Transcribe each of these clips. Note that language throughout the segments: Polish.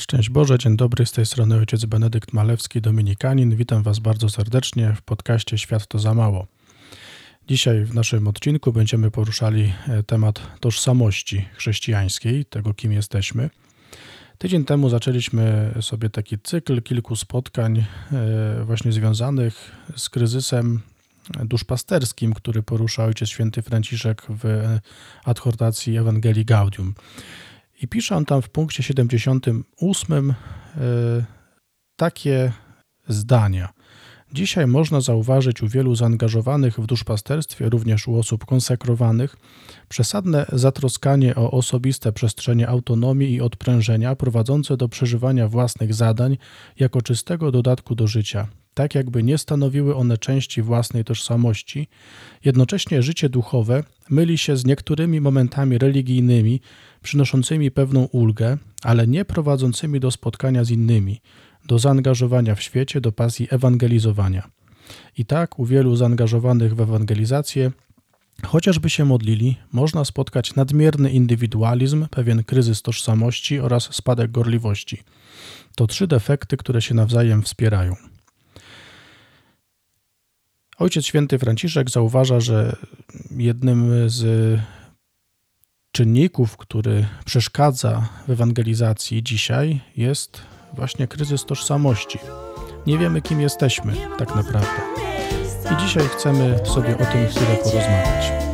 Szczęść Boże, dzień dobry, z tej strony ojciec Benedykt Malewski, dominikanin. Witam Was bardzo serdecznie w podcaście Świat to za mało. Dzisiaj w naszym odcinku będziemy poruszali e, temat tożsamości chrześcijańskiej, tego kim jesteśmy. Tydzień temu zaczęliśmy sobie taki cykl kilku spotkań e, właśnie związanych z kryzysem duszpasterskim, który porusza ojciec święty Franciszek w adhortacji Ewangelii Gaudium. I pisze on tam w punkcie 78 e, takie zdania. Dzisiaj można zauważyć u wielu zaangażowanych w duszpasterstwie, również u osób konsekrowanych, przesadne zatroskanie o osobiste przestrzenie autonomii i odprężenia prowadzące do przeżywania własnych zadań jako czystego dodatku do życia, tak jakby nie stanowiły one części własnej tożsamości. Jednocześnie życie duchowe myli się z niektórymi momentami religijnymi, przynoszącymi pewną ulgę, ale nie prowadzącymi do spotkania z innymi, do zaangażowania w świecie, do pasji ewangelizowania. I tak u wielu zaangażowanych w ewangelizację, chociażby się modlili, można spotkać nadmierny indywidualizm, pewien kryzys tożsamości oraz spadek gorliwości. To trzy defekty, które się nawzajem wspierają. Ojciec Święty Franciszek zauważa, że jednym z czynników, który przeszkadza w ewangelizacji dzisiaj, jest właśnie kryzys tożsamości. Nie wiemy, kim jesteśmy tak naprawdę. I dzisiaj chcemy sobie o tym chwilę porozmawiać.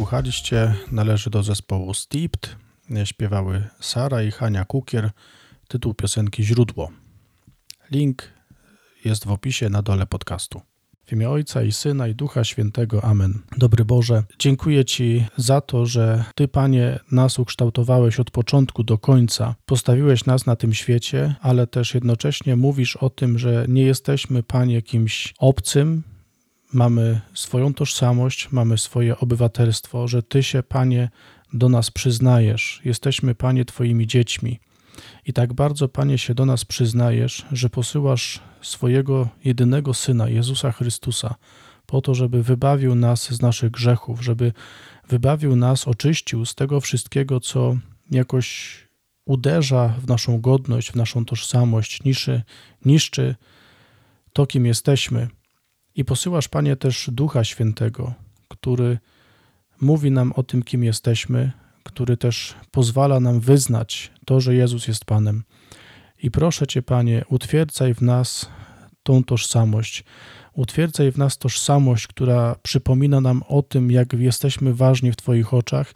Wysłuchaliście, należy do zespołu Steeped. Śpiewały Sara i Hania Kukier. Tytuł piosenki Źródło. Link jest w opisie na dole podcastu. W imię Ojca i Syna i Ducha Świętego. Amen. Dobry Boże, dziękuję Ci za to, że Ty, Panie, nas ukształtowałeś od początku do końca. Postawiłeś nas na tym świecie, ale też jednocześnie mówisz o tym, że nie jesteśmy, Panie, kimś obcym, mamy swoją tożsamość, mamy swoje obywatelstwo, że Ty się, Panie, do nas przyznajesz. Jesteśmy, Panie, Twoimi dziećmi. I tak bardzo, Panie, się do nas przyznajesz, że posyłasz swojego jedynego Syna, Jezusa Chrystusa, po to, żeby wybawił nas z naszych grzechów, żeby wybawił nas, oczyścił z tego wszystkiego, co jakoś uderza w naszą godność, w naszą tożsamość, niszczy, niszczy to, kim jesteśmy. I posyłasz, Panie, też Ducha Świętego, który mówi nam o tym, kim jesteśmy, który też pozwala nam wyznać to, że Jezus jest Panem. I proszę Cię, Panie, utwierdzaj w nas tą tożsamość. Utwierdzaj w nas tożsamość, która przypomina nam o tym, jak jesteśmy ważni w Twoich oczach,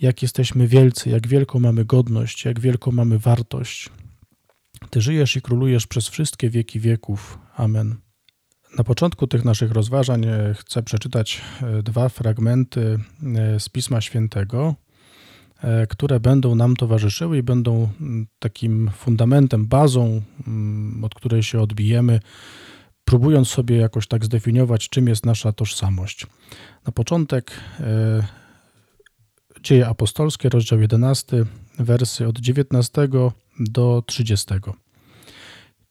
jak jesteśmy wielcy, jak wielką mamy godność, jak wielką mamy wartość. Ty żyjesz i królujesz przez wszystkie wieki wieków. Amen. Na początku tych naszych rozważań e, chcę przeczytać e, dwa fragmenty e, z Pisma Świętego, które będą nam towarzyszyły i będą takim fundamentem, bazą, od której się odbijemy, próbując sobie jakoś tak zdefiniować, czym jest nasza tożsamość. Na początek Dzieje apostolskie, rozdział 11, wersy od 19 do 30.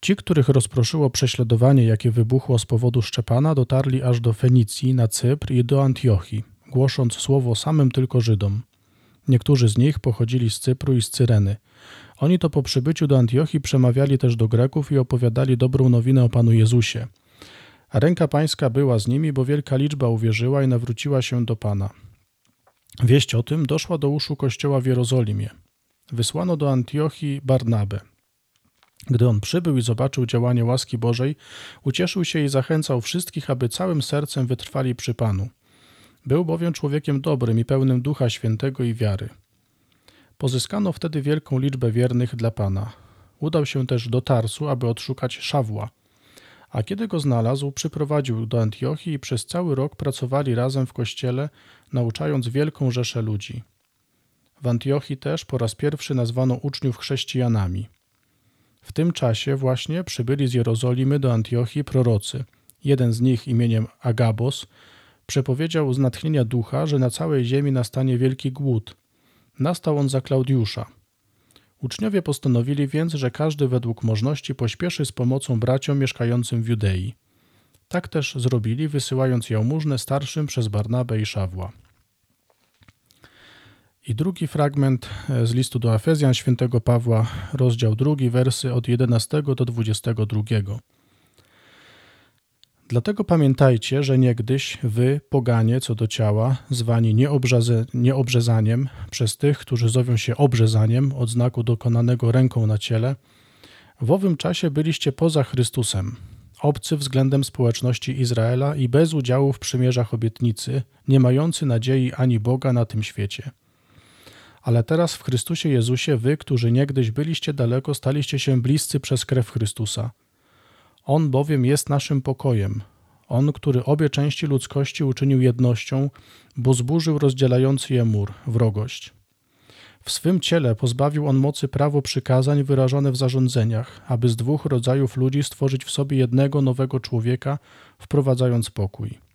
Ci, których rozproszyło prześladowanie, jakie wybuchło z powodu Szczepana, dotarli aż do Fenicji, na Cypr i do Antiochii, głosząc słowo samym tylko Żydom. Niektórzy z nich pochodzili z Cypru i z Cyreny. Oni to po przybyciu do Antiochii przemawiali też do Greków i opowiadali dobrą nowinę o Panu Jezusie. A ręka pańska była z nimi, bo wielka liczba uwierzyła i nawróciła się do Pana. Wieść o tym doszła do uszu kościoła w Jerozolimie. Wysłano do Antiochii Barnabę. Gdy on przybył i zobaczył działanie łaski Bożej, ucieszył się i zachęcał wszystkich, aby całym sercem wytrwali przy Panu. Był bowiem człowiekiem dobrym i pełnym ducha świętego i wiary. Pozyskano wtedy wielką liczbę wiernych dla Pana. Udał się też do Tarsu, aby odszukać Szawła. A kiedy go znalazł, przyprowadził do Antiochii i przez cały rok pracowali razem w kościele, nauczając wielką rzeszę ludzi. W Antiochii też po raz pierwszy nazwano uczniów chrześcijanami. W tym czasie właśnie przybyli z Jerozolimy do Antiochii prorocy. Jeden z nich imieniem Agabos przepowiedział z natchnienia ducha, że na całej ziemi nastanie wielki głód. Nastał on za Klaudiusza. Uczniowie postanowili więc, że każdy według możności pośpieszy z pomocą braciom mieszkającym w Judei. Tak też zrobili, wysyłając jałmużnę starszym przez Barnabę i Szawła. I drugi fragment e, z listu do Efezjan świętego Pawła, rozdział drugi, wersy od 11 do 22. Dlatego pamiętajcie, że niegdyś wy, poganie co do ciała, zwani nieobrzezaniem przez tych, którzy zowią się obrzezaniem od znaku dokonanego ręką na ciele, w owym czasie byliście poza Chrystusem, obcy względem społeczności Izraela i bez udziału w przymierzach obietnicy, nie mający nadziei ani Boga na tym świecie. Ale teraz w Chrystusie Jezusie wy, którzy niegdyś byliście daleko, staliście się bliscy przez krew Chrystusa. On bowiem jest naszym pokojem. On, który obie części ludzkości uczynił jednością, bo zburzył rozdzielający je mur, wrogość. W swym ciele pozbawił on mocy prawo przykazań wyrażone w zarządzeniach, aby z dwóch rodzajów ludzi stworzyć w sobie jednego nowego człowieka, wprowadzając pokój.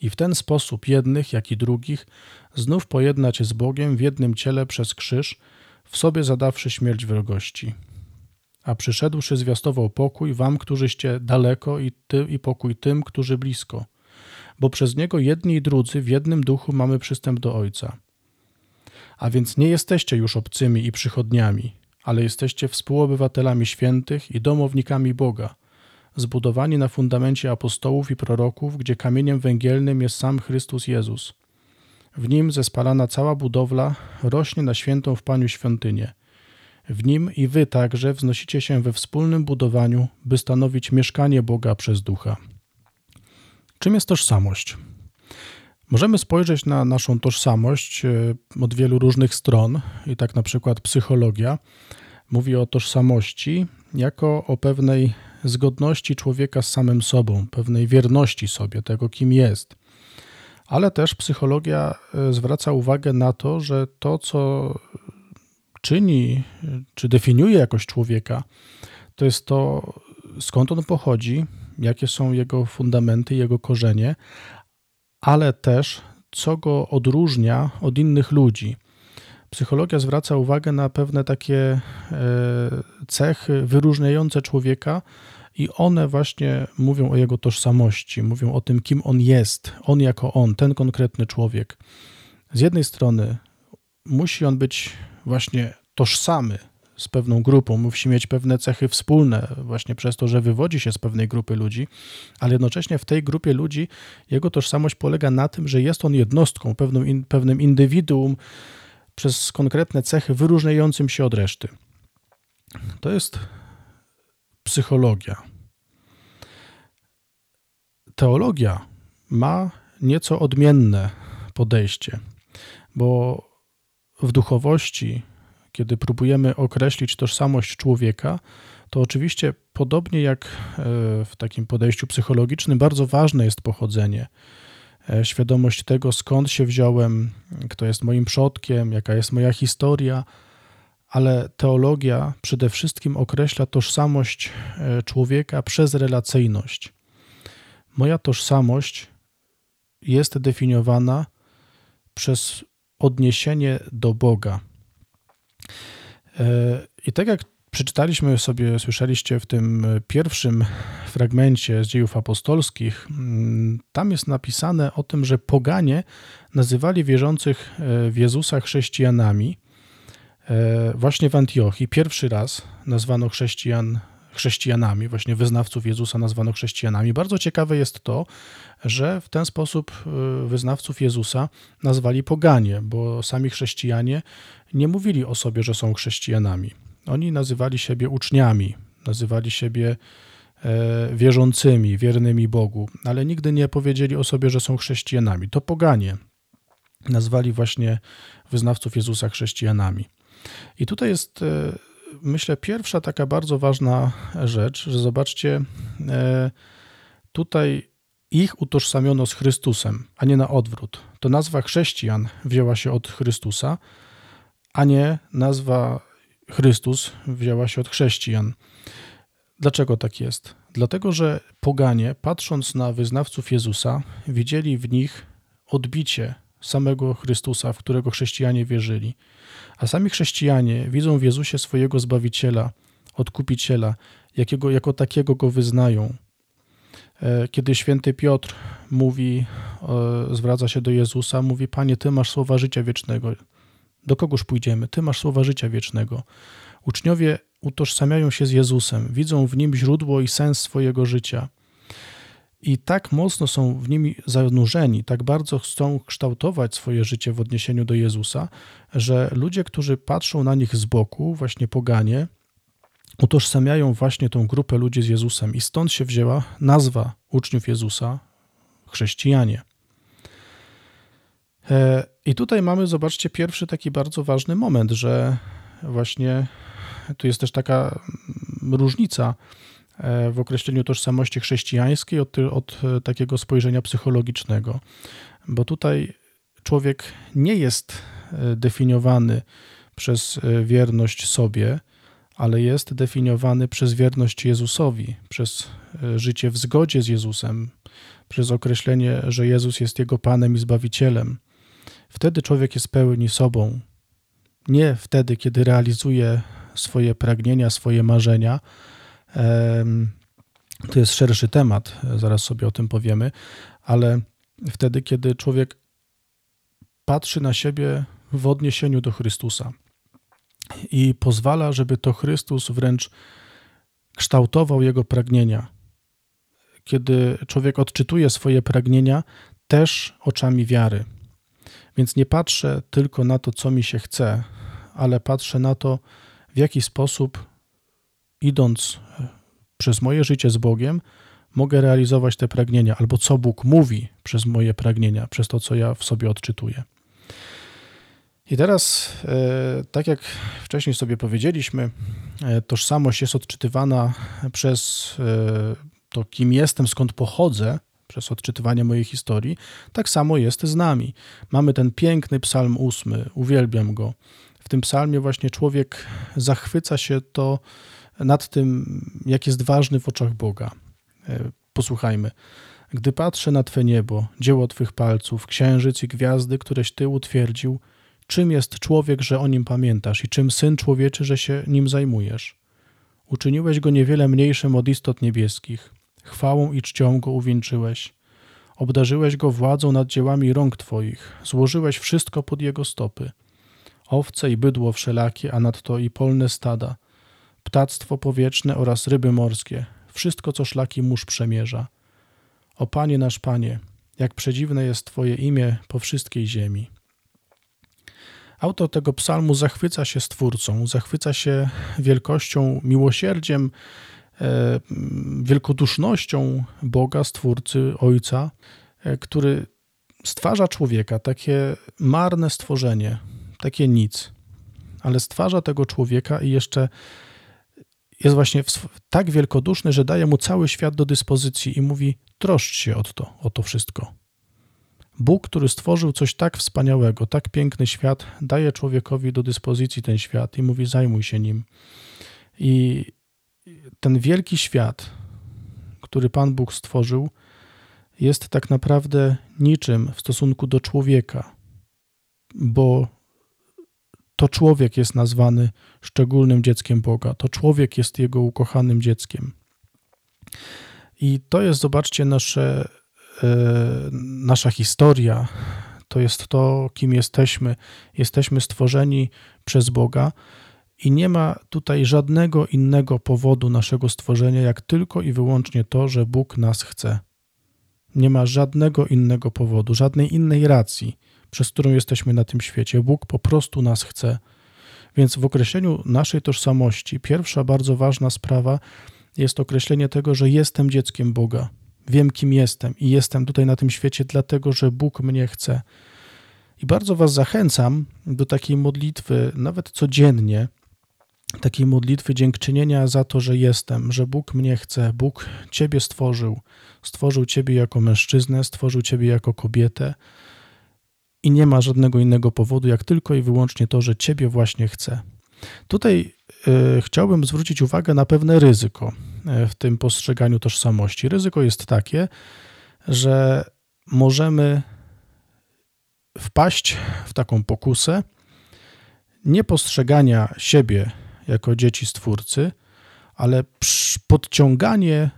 I w ten sposób jednych, jak i drugich znów pojednać z Bogiem w jednym ciele przez krzyż, w sobie zadawszy śmierć wrogości. A przyszedłszy zwiastował pokój wam, którzyście daleko i, ty, i pokój tym, którzy blisko. Bo przez Niego jedni i drudzy w jednym duchu mamy przystęp do Ojca. A więc nie jesteście już obcymi i przychodniami, ale jesteście współobywatelami świętych i domownikami Boga, zbudowani na fundamencie apostołów i proroków, gdzie kamieniem węgielnym jest sam Chrystus Jezus. W nim zespalana cała budowla rośnie na świętą w Paniu świątynię. W nim i wy także wznosicie się we wspólnym budowaniu, by stanowić mieszkanie Boga przez ducha. Czym jest tożsamość? Możemy spojrzeć na naszą tożsamość e, od wielu różnych stron, i tak na przykład psychologia mówi o tożsamości jako o pewnej zgodności człowieka z samym sobą, pewnej wierności sobie, tego kim jest. Ale też psychologia e, zwraca uwagę na to, że to, co czyni czy definiuje jakość człowieka, to jest to, skąd on pochodzi, jakie są jego fundamenty, jego korzenie, ale też co go odróżnia od innych ludzi. Psychologia zwraca uwagę na pewne takie e, cechy wyróżniające człowieka, i one właśnie mówią o jego tożsamości, mówią o tym, kim on jest, on jako on, ten konkretny człowiek. Z jednej strony musi on być właśnie tożsamy z pewną grupą, musi mieć pewne cechy wspólne, właśnie przez to, że wywodzi się z pewnej grupy ludzi, ale jednocześnie w tej grupie ludzi jego tożsamość polega na tym, że jest on jednostką, pewnym indywiduum przez konkretne cechy wyróżniającym się od reszty. To jest psychologia. Teologia ma nieco odmienne podejście, bo w duchowości kiedy próbujemy określić tożsamość człowieka, to oczywiście podobnie jak e, w takim podejściu psychologicznym, bardzo ważne jest pochodzenie. E, świadomość tego, skąd się wziąłem, kto jest moim przodkiem, jaka jest moja historia, ale teologia przede wszystkim określa tożsamość e, człowieka przez relacyjność. Moja tożsamość jest definiowana przez odniesienie do Boga. E, I tak jak przeczytaliśmy sobie, słyszeliście w tym pierwszym fragmencie z dziejów apostolskich, mm, tam jest napisane o tym, że poganie nazywali wierzących e, w Jezusa chrześcijanami. E, właśnie w Antiochii pierwszy raz nazwano chrześcijan chrześcijanami, właśnie wyznawców Jezusa nazwano chrześcijanami. Bardzo ciekawe jest to, że w ten sposób wyznawców Jezusa nazwali poganie, bo sami chrześcijanie nie mówili o sobie, że są chrześcijanami. Oni nazywali siebie uczniami, nazywali siebie e, wierzącymi, wiernymi Bogu, ale nigdy nie powiedzieli o sobie, że są chrześcijanami. To poganie nazwali właśnie wyznawców Jezusa chrześcijanami. I tutaj jest e, myślę, pierwsza taka bardzo ważna rzecz, że zobaczcie, e, tutaj ich utożsamiono z Chrystusem, a nie na odwrót. To nazwa chrześcijan wzięła się od Chrystusa, a nie nazwa Chrystus wzięła się od chrześcijan. Dlaczego tak jest? Dlatego, że poganie, patrząc na wyznawców Jezusa, widzieli w nich odbicie samego Chrystusa, w którego chrześcijanie wierzyli. A sami chrześcijanie widzą w Jezusie swojego Zbawiciela, Odkupiciela, jakiego, jako takiego go wyznają. E, kiedy święty Piotr mówi, zwraca się do Jezusa, mówi: Panie, Ty masz słowa życia wiecznego. Do kogoż pójdziemy? Ty masz słowa życia wiecznego. Uczniowie utożsamiają się z Jezusem, widzą w nim źródło i sens swojego życia. I tak mocno są w nim zanurzeni, tak bardzo chcą kształtować swoje życie w odniesieniu do Jezusa, że ludzie, którzy patrzą na nich z boku, właśnie poganie, utożsamiają właśnie tą grupę ludzi z Jezusem. I stąd się wzięła nazwa uczniów Jezusa chrześcijanie. E, I tutaj mamy, zobaczcie, pierwszy taki bardzo ważny moment, że właśnie tu jest też taka różnica e, w określeniu tożsamości chrześcijańskiej od, od e, takiego spojrzenia psychologicznego, bo tutaj człowiek nie jest definiowany przez wierność sobie, ale jest definiowany przez wierność Jezusowi, przez życie w zgodzie z Jezusem, przez określenie, że Jezus jest jego Panem i Zbawicielem. Wtedy człowiek jest pełni sobą. Nie wtedy, kiedy realizuje swoje pragnienia, swoje marzenia. To jest szerszy temat, zaraz sobie o tym powiemy, ale wtedy, kiedy człowiek patrzy na siebie w odniesieniu do Chrystusa i pozwala, żeby to Chrystus wręcz kształtował jego pragnienia. Kiedy człowiek odczytuje swoje pragnienia też oczami wiary. Więc nie patrzę tylko na to, co mi się chce, ale patrzę na to, w jaki sposób, idąc e, przez moje życie z Bogiem, mogę realizować te pragnienia, albo co Bóg mówi przez moje pragnienia, przez to, co ja w sobie odczytuję. I teraz, e, tak jak wcześniej sobie powiedzieliśmy, e, tożsamość jest odczytywana przez to, kim jestem, skąd pochodzę, przez odczytywanie mojej historii, tak samo jest z nami. Mamy ten piękny psalm ósmy, uwielbiam go. W tym psalmie właśnie człowiek zachwyca się to nad tym, jak jest ważny w oczach Boga. E, posłuchajmy. Gdy patrzę na Twe niebo, dzieło Twych palców, księżyc i gwiazdy, któreś Ty utwierdził, czym jest człowiek, że o nim pamiętasz i czym syn człowieczy, że się nim zajmujesz? Uczyniłeś go niewiele mniejszym od istot niebieskich chwałą i czcią go uwieńczyłeś. Obdarzyłeś go władzą nad dziełami rąk Twoich, złożyłeś wszystko pod jego stopy. Owce i bydło wszelakie, a nadto i polne stada, ptactwo powietrzne oraz ryby morskie, wszystko, co szlaki mórz przemierza. O Panie nasz Panie, jak przedziwne jest Twoje imię po wszystkiej ziemi. Autor tego psalmu zachwyca się Stwórcą, zachwyca się wielkością, miłosierdziem wielkodusznością Boga, Stwórcy, Ojca, e, który stwarza człowieka, takie marne stworzenie, takie nic, ale stwarza tego człowieka i jeszcze jest właśnie tak wielkoduszny, że daje mu cały świat do dyspozycji i mówi: troszcz się o to, o to wszystko. Bóg, który stworzył coś tak wspaniałego, tak piękny świat, daje człowiekowi do dyspozycji ten świat i mówi: zajmuj się nim. I ten wielki świat, który Pan Bóg stworzył, jest tak naprawdę niczym w stosunku do człowieka, bo to człowiek jest nazwany szczególnym dzieckiem Boga, to człowiek jest jego ukochanym dzieckiem. I to jest, zobaczcie, nasze, e, nasza historia, to jest to, kim jesteśmy. Jesteśmy stworzeni przez Boga i nie ma tutaj żadnego innego powodu naszego stworzenia, jak tylko i wyłącznie to, że Bóg nas chce. Nie ma żadnego innego powodu, żadnej innej racji, przez którą jesteśmy na tym świecie. Bóg po prostu nas chce. Więc w określeniu naszej tożsamości, pierwsza bardzo ważna sprawa jest określenie tego, że jestem dzieckiem Boga. Wiem, kim jestem i jestem tutaj na tym świecie, dlatego że Bóg mnie chce. I bardzo Was zachęcam do takiej modlitwy, nawet codziennie, takiej modlitwy dziękczynienia za to, że jestem, że Bóg mnie chce, Bóg Ciebie stworzył, stworzył Ciebie jako mężczyznę, stworzył Ciebie jako kobietę i nie ma żadnego innego powodu, jak tylko i wyłącznie to, że Ciebie właśnie chce. Tutaj y, chciałbym zwrócić uwagę na pewne ryzyko y, w tym postrzeganiu tożsamości. Ryzyko jest takie, że możemy wpaść w taką pokusę niepostrzegania siebie jako dzieci Stwórcy, ale podciąganie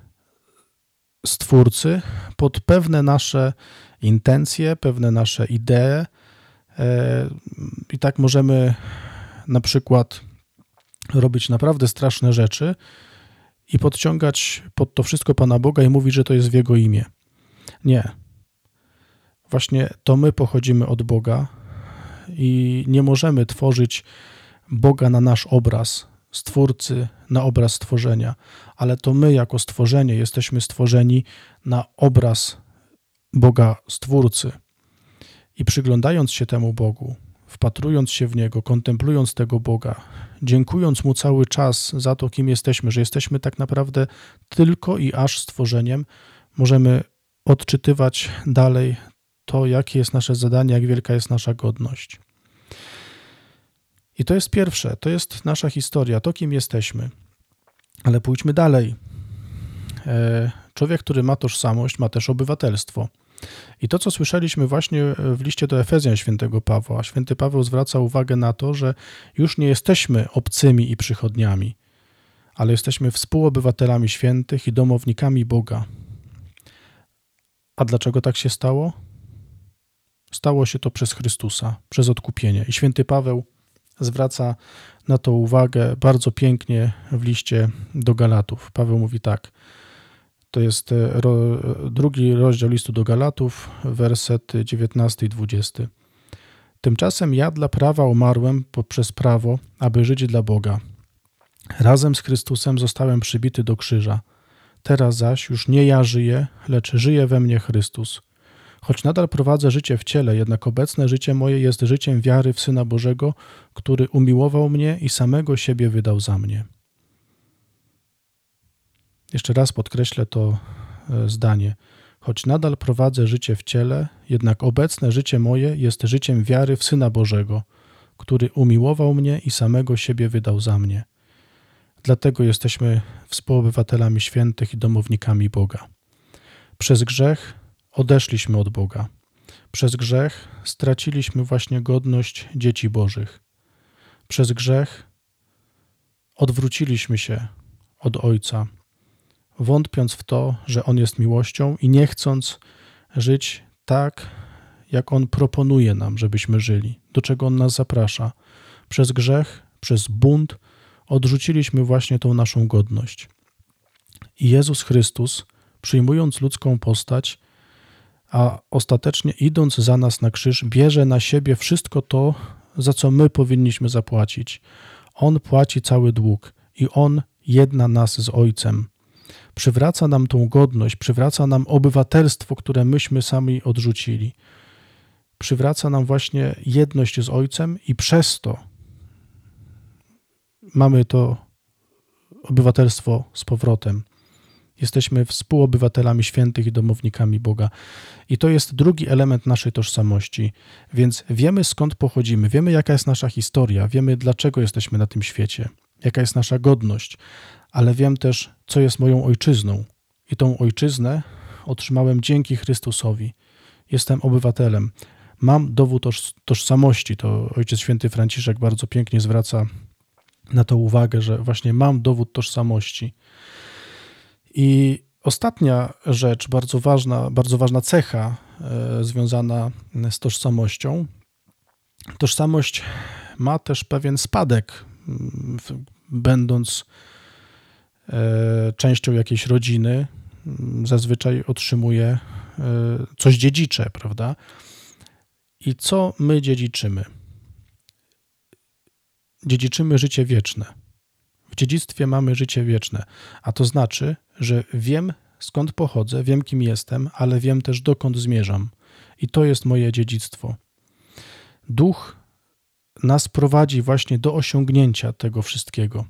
Stwórcy pod pewne nasze intencje, pewne nasze idee. E, I tak możemy na przykład robić naprawdę straszne rzeczy i podciągać pod to wszystko Pana Boga i mówić, że to jest w Jego imię. Nie. Właśnie to my pochodzimy od Boga i nie możemy tworzyć Boga na nasz obraz, Stwórcy na obraz stworzenia, ale to my jako stworzenie jesteśmy stworzeni na obraz Boga Stwórcy. I przyglądając się temu Bogu, wpatrując się w Niego, kontemplując tego Boga, dziękując Mu cały czas za to, kim jesteśmy, że jesteśmy tak naprawdę tylko i aż stworzeniem, możemy odczytywać dalej to, jakie jest nasze zadanie, jak wielka jest nasza godność. I to jest pierwsze, to jest nasza historia, to kim jesteśmy. Ale pójdźmy dalej. E, człowiek, który ma tożsamość, ma też obywatelstwo. I to, co słyszeliśmy właśnie w liście do Efezjan świętego Pawła, święty Paweł zwraca uwagę na to, że już nie jesteśmy obcymi i przychodniami, ale jesteśmy współobywatelami świętych i domownikami Boga. A dlaczego tak się stało? Stało się to przez Chrystusa, przez odkupienie. I święty Paweł zwraca na to uwagę bardzo pięknie w liście do Galatów. Paweł mówi tak. To jest e, ro, drugi rozdział listu do Galatów, werset 19 i 20. Tymczasem ja dla prawa umarłem poprzez prawo, aby żyć dla Boga. Razem z Chrystusem zostałem przybity do krzyża. Teraz zaś już nie ja żyję, lecz żyje we mnie Chrystus. Choć nadal prowadzę życie w ciele, jednak obecne życie moje jest życiem wiary w Syna Bożego, który umiłował mnie i samego siebie wydał za mnie. Jeszcze raz podkreślę to e, zdanie. Choć nadal prowadzę życie w ciele, jednak obecne życie moje jest życiem wiary w Syna Bożego, który umiłował mnie i samego siebie wydał za mnie. Dlatego jesteśmy współobywatelami świętych i domownikami Boga. Przez grzech odeszliśmy od Boga. Przez grzech straciliśmy właśnie godność dzieci Bożych. Przez grzech odwróciliśmy się od Ojca, wątpiąc w to, że On jest miłością i nie chcąc żyć tak, jak On proponuje nam, żebyśmy żyli, do czego On nas zaprasza. Przez grzech, przez bunt odrzuciliśmy właśnie tą naszą godność. I Jezus Chrystus, przyjmując ludzką postać, a ostatecznie idąc za nas na krzyż, bierze na siebie wszystko to, za co my powinniśmy zapłacić. On płaci cały dług i On jedna nas z Ojcem. Przywraca nam tą godność, przywraca nam obywatelstwo, które myśmy sami odrzucili. Przywraca nam właśnie jedność z Ojcem i przez to mamy to obywatelstwo z powrotem. Jesteśmy współobywatelami świętych i domownikami Boga. I to jest drugi element naszej tożsamości. Więc wiemy skąd pochodzimy, wiemy jaka jest nasza historia, wiemy dlaczego jesteśmy na tym świecie, jaka jest nasza godność, ale wiem też, co jest moją ojczyzną. I tą ojczyznę otrzymałem dzięki Chrystusowi. Jestem obywatelem. Mam dowód tożsamości. To Ojciec Święty Franciszek bardzo pięknie zwraca na to uwagę, że właśnie mam dowód tożsamości. I ostatnia rzecz, bardzo ważna, bardzo ważna cecha e, związana z tożsamością. Tożsamość ma też pewien spadek, będąc e, częścią jakiejś rodziny, zazwyczaj otrzymuje e, coś dziedzicze, prawda? I co my dziedziczymy? Dziedziczymy życie wieczne. W dziedzictwie mamy życie wieczne, a to znaczy, że wiem skąd pochodzę, wiem kim jestem, ale wiem też dokąd zmierzam. I to jest moje dziedzictwo. Duch nas prowadzi właśnie do osiągnięcia tego wszystkiego. E,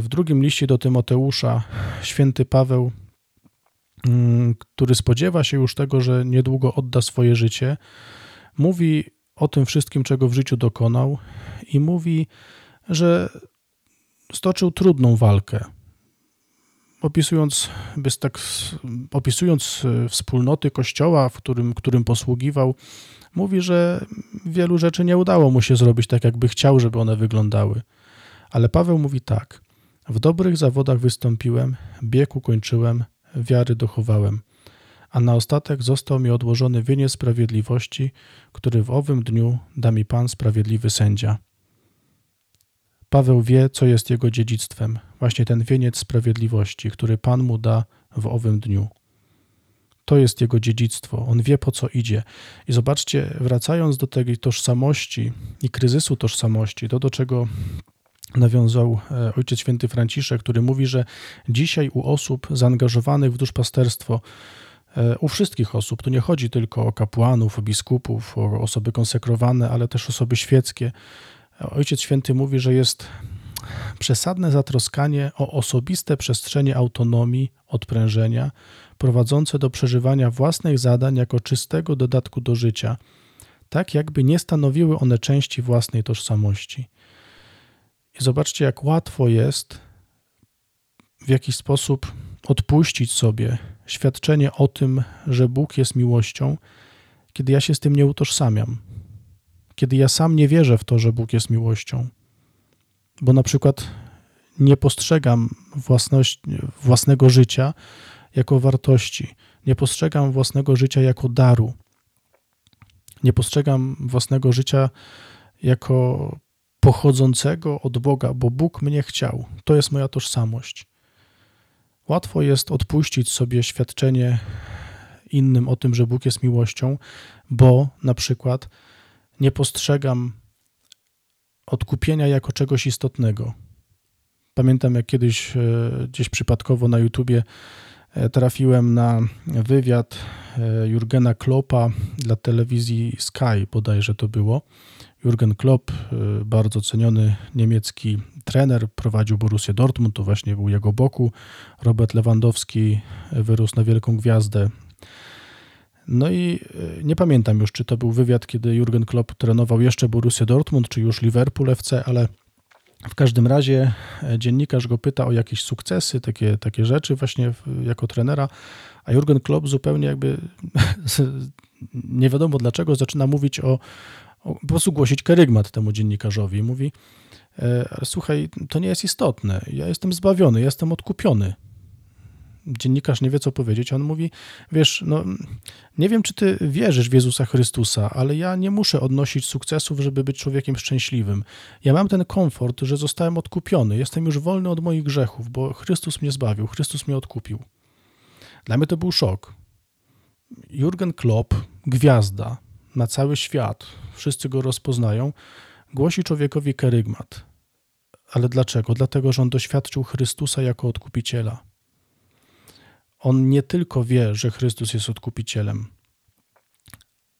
w drugim liście do Tymoteusza święty Paweł, mm, który spodziewa się już tego, że niedługo odda swoje życie, Mówi o tym wszystkim, czego w życiu dokonał, i mówi, że stoczył trudną walkę. Opisując, bez tak, opisując e, wspólnoty kościoła, w którym, którym posługiwał, mówi, że wielu rzeczy nie udało mu się zrobić tak, jakby chciał, żeby one wyglądały. Ale Paweł mówi tak: W dobrych zawodach wystąpiłem, bieg ukończyłem, wiary dochowałem a na ostatek został mi odłożony wieniec sprawiedliwości, który w owym dniu da mi Pan sprawiedliwy sędzia. Paweł wie, co jest jego dziedzictwem, właśnie ten wieniec sprawiedliwości, który Pan mu da w owym dniu. To jest jego dziedzictwo, on wie po co idzie. I zobaczcie, wracając do tej tożsamości i kryzysu tożsamości, to do czego nawiązał e, Ojciec Święty Franciszek, który mówi, że dzisiaj u osób zaangażowanych w duszpasterstwo E, u wszystkich osób. Tu nie chodzi tylko o kapłanów, o biskupów, o osoby konsekrowane, ale też osoby świeckie. Ojciec Święty mówi, że jest przesadne zatroskanie o osobiste przestrzenie autonomii, odprężenia, prowadzące do przeżywania własnych zadań jako czystego dodatku do życia, tak jakby nie stanowiły one części własnej tożsamości. I zobaczcie, jak łatwo jest w jakiś sposób odpuścić sobie świadczenie o tym, że Bóg jest miłością, kiedy ja się z tym nie utożsamiam, kiedy ja sam nie wierzę w to, że Bóg jest miłością, bo na przykład nie postrzegam własność, własnego życia jako wartości, nie postrzegam własnego życia jako daru, nie postrzegam własnego życia jako pochodzącego od Boga, bo Bóg mnie chciał. To jest moja tożsamość. Łatwo jest odpuścić sobie świadczenie innym o tym, że Bóg jest miłością, bo na przykład nie postrzegam odkupienia jako czegoś istotnego. Pamiętam, jak kiedyś e, gdzieś przypadkowo na YouTubie e, trafiłem na wywiad e, Jurgena Kloppa dla telewizji Sky, bodajże to było. Jurgen Klopp, bardzo ceniony niemiecki trener, prowadził Borussię Dortmund, to właśnie był jego boku. Robert Lewandowski wyrósł na wielką gwiazdę. No i e, nie pamiętam już, czy to był wywiad, kiedy Jurgen Klopp trenował jeszcze Borussię Dortmund, czy już Liverpool FC, ale w każdym razie e, dziennikarz go pyta o jakieś sukcesy, takie, takie rzeczy właśnie jako trenera, a Jurgen Klopp zupełnie jakby nie wiadomo dlaczego zaczyna mówić o, o po prostu głosić kerygmat temu dziennikarzowi. Mówi, E, słuchaj, to nie jest istotne. Ja jestem zbawiony, jestem odkupiony. Dziennikarz nie wie, co powiedzieć. On mówi: Wiesz, no, nie wiem, czy ty wierzysz w Jezusa Chrystusa, ale ja nie muszę odnosić sukcesów, żeby być człowiekiem szczęśliwym. Ja mam ten komfort, że zostałem odkupiony. Jestem już wolny od moich grzechów, bo Chrystus mnie zbawił, Chrystus mnie odkupił. Dla mnie to był szok. Jurgen Klopp, gwiazda na cały świat, wszyscy go rozpoznają Głosi człowiekowi kerygmat. Ale dlaczego? Dlatego, że on doświadczył Chrystusa jako odkupiciela. On nie tylko wie, że Chrystus jest odkupicielem,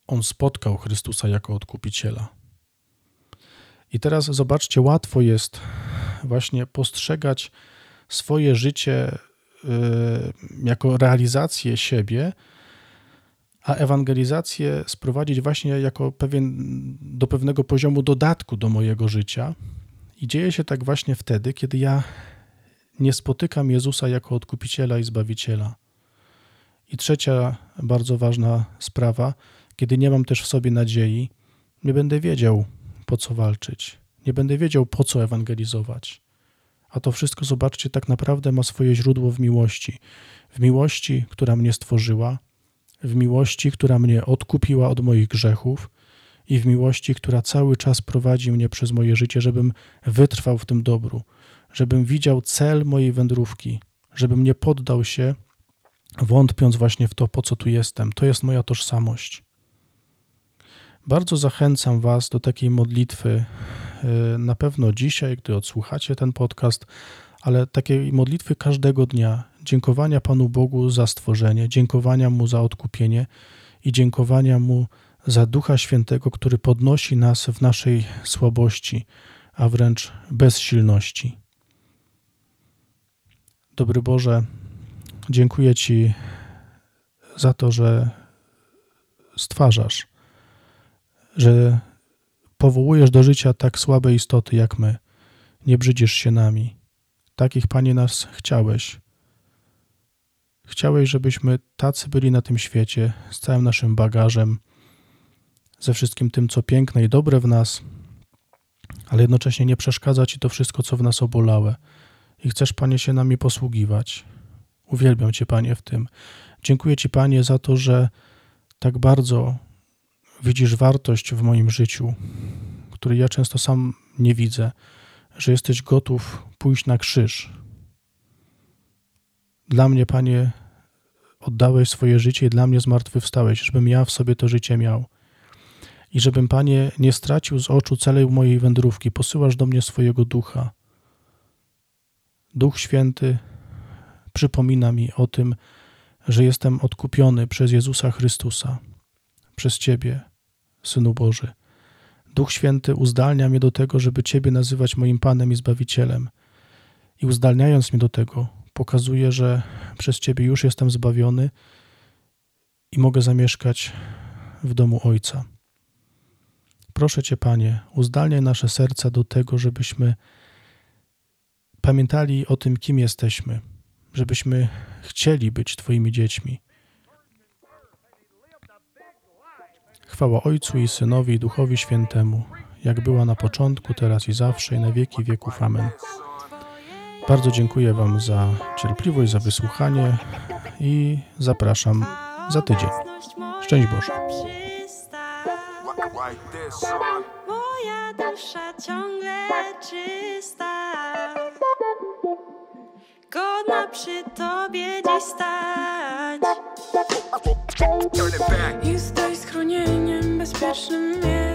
on spotkał Chrystusa jako odkupiciela. I teraz zobaczcie, łatwo jest właśnie postrzegać swoje życie y, jako realizację siebie, a ewangelizację sprowadzić właśnie jako pewien, do pewnego poziomu dodatku do mojego życia. I dzieje się tak właśnie wtedy, kiedy ja nie spotykam Jezusa jako odkupiciela i zbawiciela. I trzecia bardzo ważna sprawa, kiedy nie mam też w sobie nadziei, nie będę wiedział, po co walczyć, nie będę wiedział, po co ewangelizować. A to wszystko, zobaczcie, tak naprawdę ma swoje źródło w miłości. W miłości, która mnie stworzyła, w miłości, która mnie odkupiła od moich grzechów i w miłości, która cały czas prowadzi mnie przez moje życie, żebym wytrwał w tym dobru, żebym widział cel mojej wędrówki, żebym nie poddał się, wątpiąc właśnie w to, po co tu jestem. To jest moja tożsamość. Bardzo zachęcam Was do takiej modlitwy. Y, na pewno dzisiaj, gdy odsłuchacie ten podcast, ale takiej modlitwy każdego dnia, dziękowania Panu Bogu za stworzenie, dziękowania Mu za odkupienie i dziękowania Mu za Ducha Świętego, który podnosi nas w naszej słabości, a wręcz bezsilności. Dobry Boże, dziękuję Ci za to, że stwarzasz, że powołujesz do życia tak słabe istoty jak my. Nie brzydzisz się nami. Takich, Panie, nas chciałeś. Chciałeś, żebyśmy tacy byli na tym świecie, z całym naszym bagażem, ze wszystkim tym, co piękne i dobre w nas, ale jednocześnie nie przeszkadza Ci to wszystko, co w nas obolałe. I chcesz, Panie, się nami posługiwać. Uwielbiam Cię, Panie, w tym. Dziękuję Ci, Panie, za to, że tak bardzo widzisz wartość w moim życiu, której ja często sam nie widzę, że jesteś gotów pójść na krzyż. Dla mnie, Panie, oddałeś swoje życie i dla mnie zmartwychwstałeś, żebym ja w sobie to życie miał. I żebym, Panie, nie stracił z oczu całej mojej wędrówki, posyłasz do mnie swojego ducha. Duch Święty przypomina mi o tym, że jestem odkupiony przez Jezusa Chrystusa, przez Ciebie, Synu Boży. Duch Święty uzdalnia mnie do tego, żeby Ciebie nazywać moim Panem i Zbawicielem. I uzdalniając mnie do tego, pokazuje, że przez Ciebie już jestem zbawiony i mogę zamieszkać w domu Ojca. Proszę Cię, Panie, uzdalniaj nasze serca do tego, żebyśmy pamiętali o tym, kim jesteśmy, żebyśmy chcieli być Twoimi dziećmi. Chwała Ojcu i Synowi i Duchowi Świętemu, jak była na początku, teraz i zawsze, i na wieki wieków. Amen. Bardzo dziękuję Wam za cierpliwość, za wysłuchanie i zapraszam za tydzień. Szczęść Boże. Moja dusza ciągle czysta, przy Tobie dziś stać. Jesteś schronieniem, bezpiecznym miejscem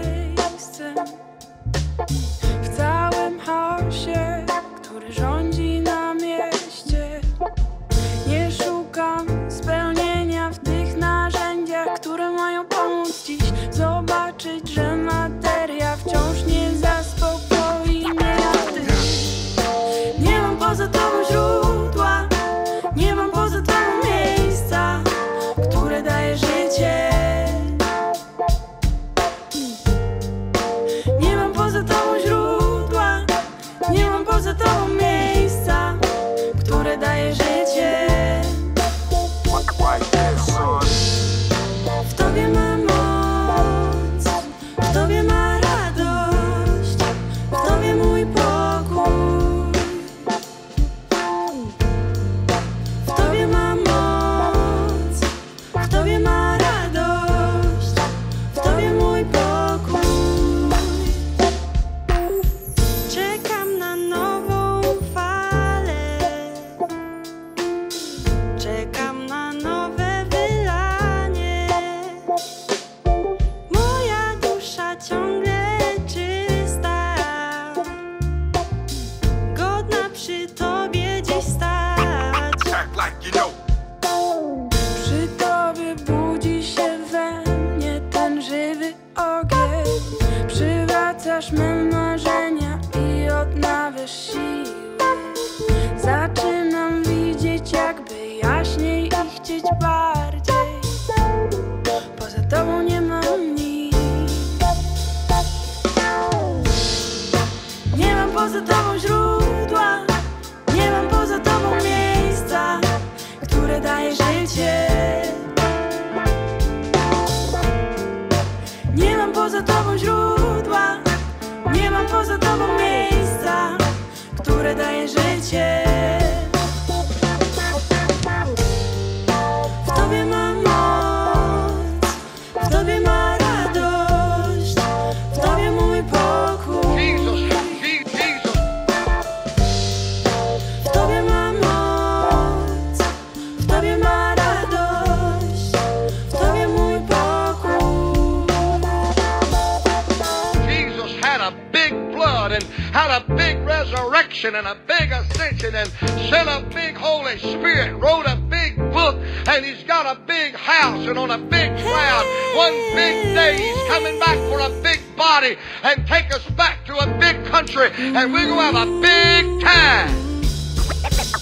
house and on a big cloud. One big day he's coming back for a big body and take us back to a big country and we're going to have a big time.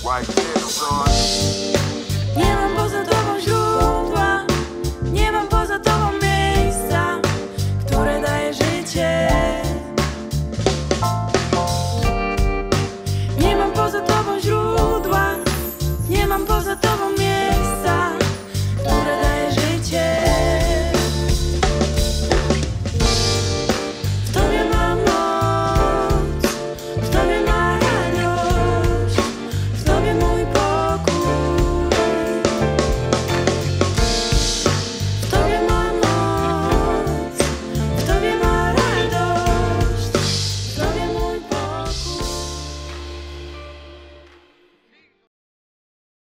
Right there, son.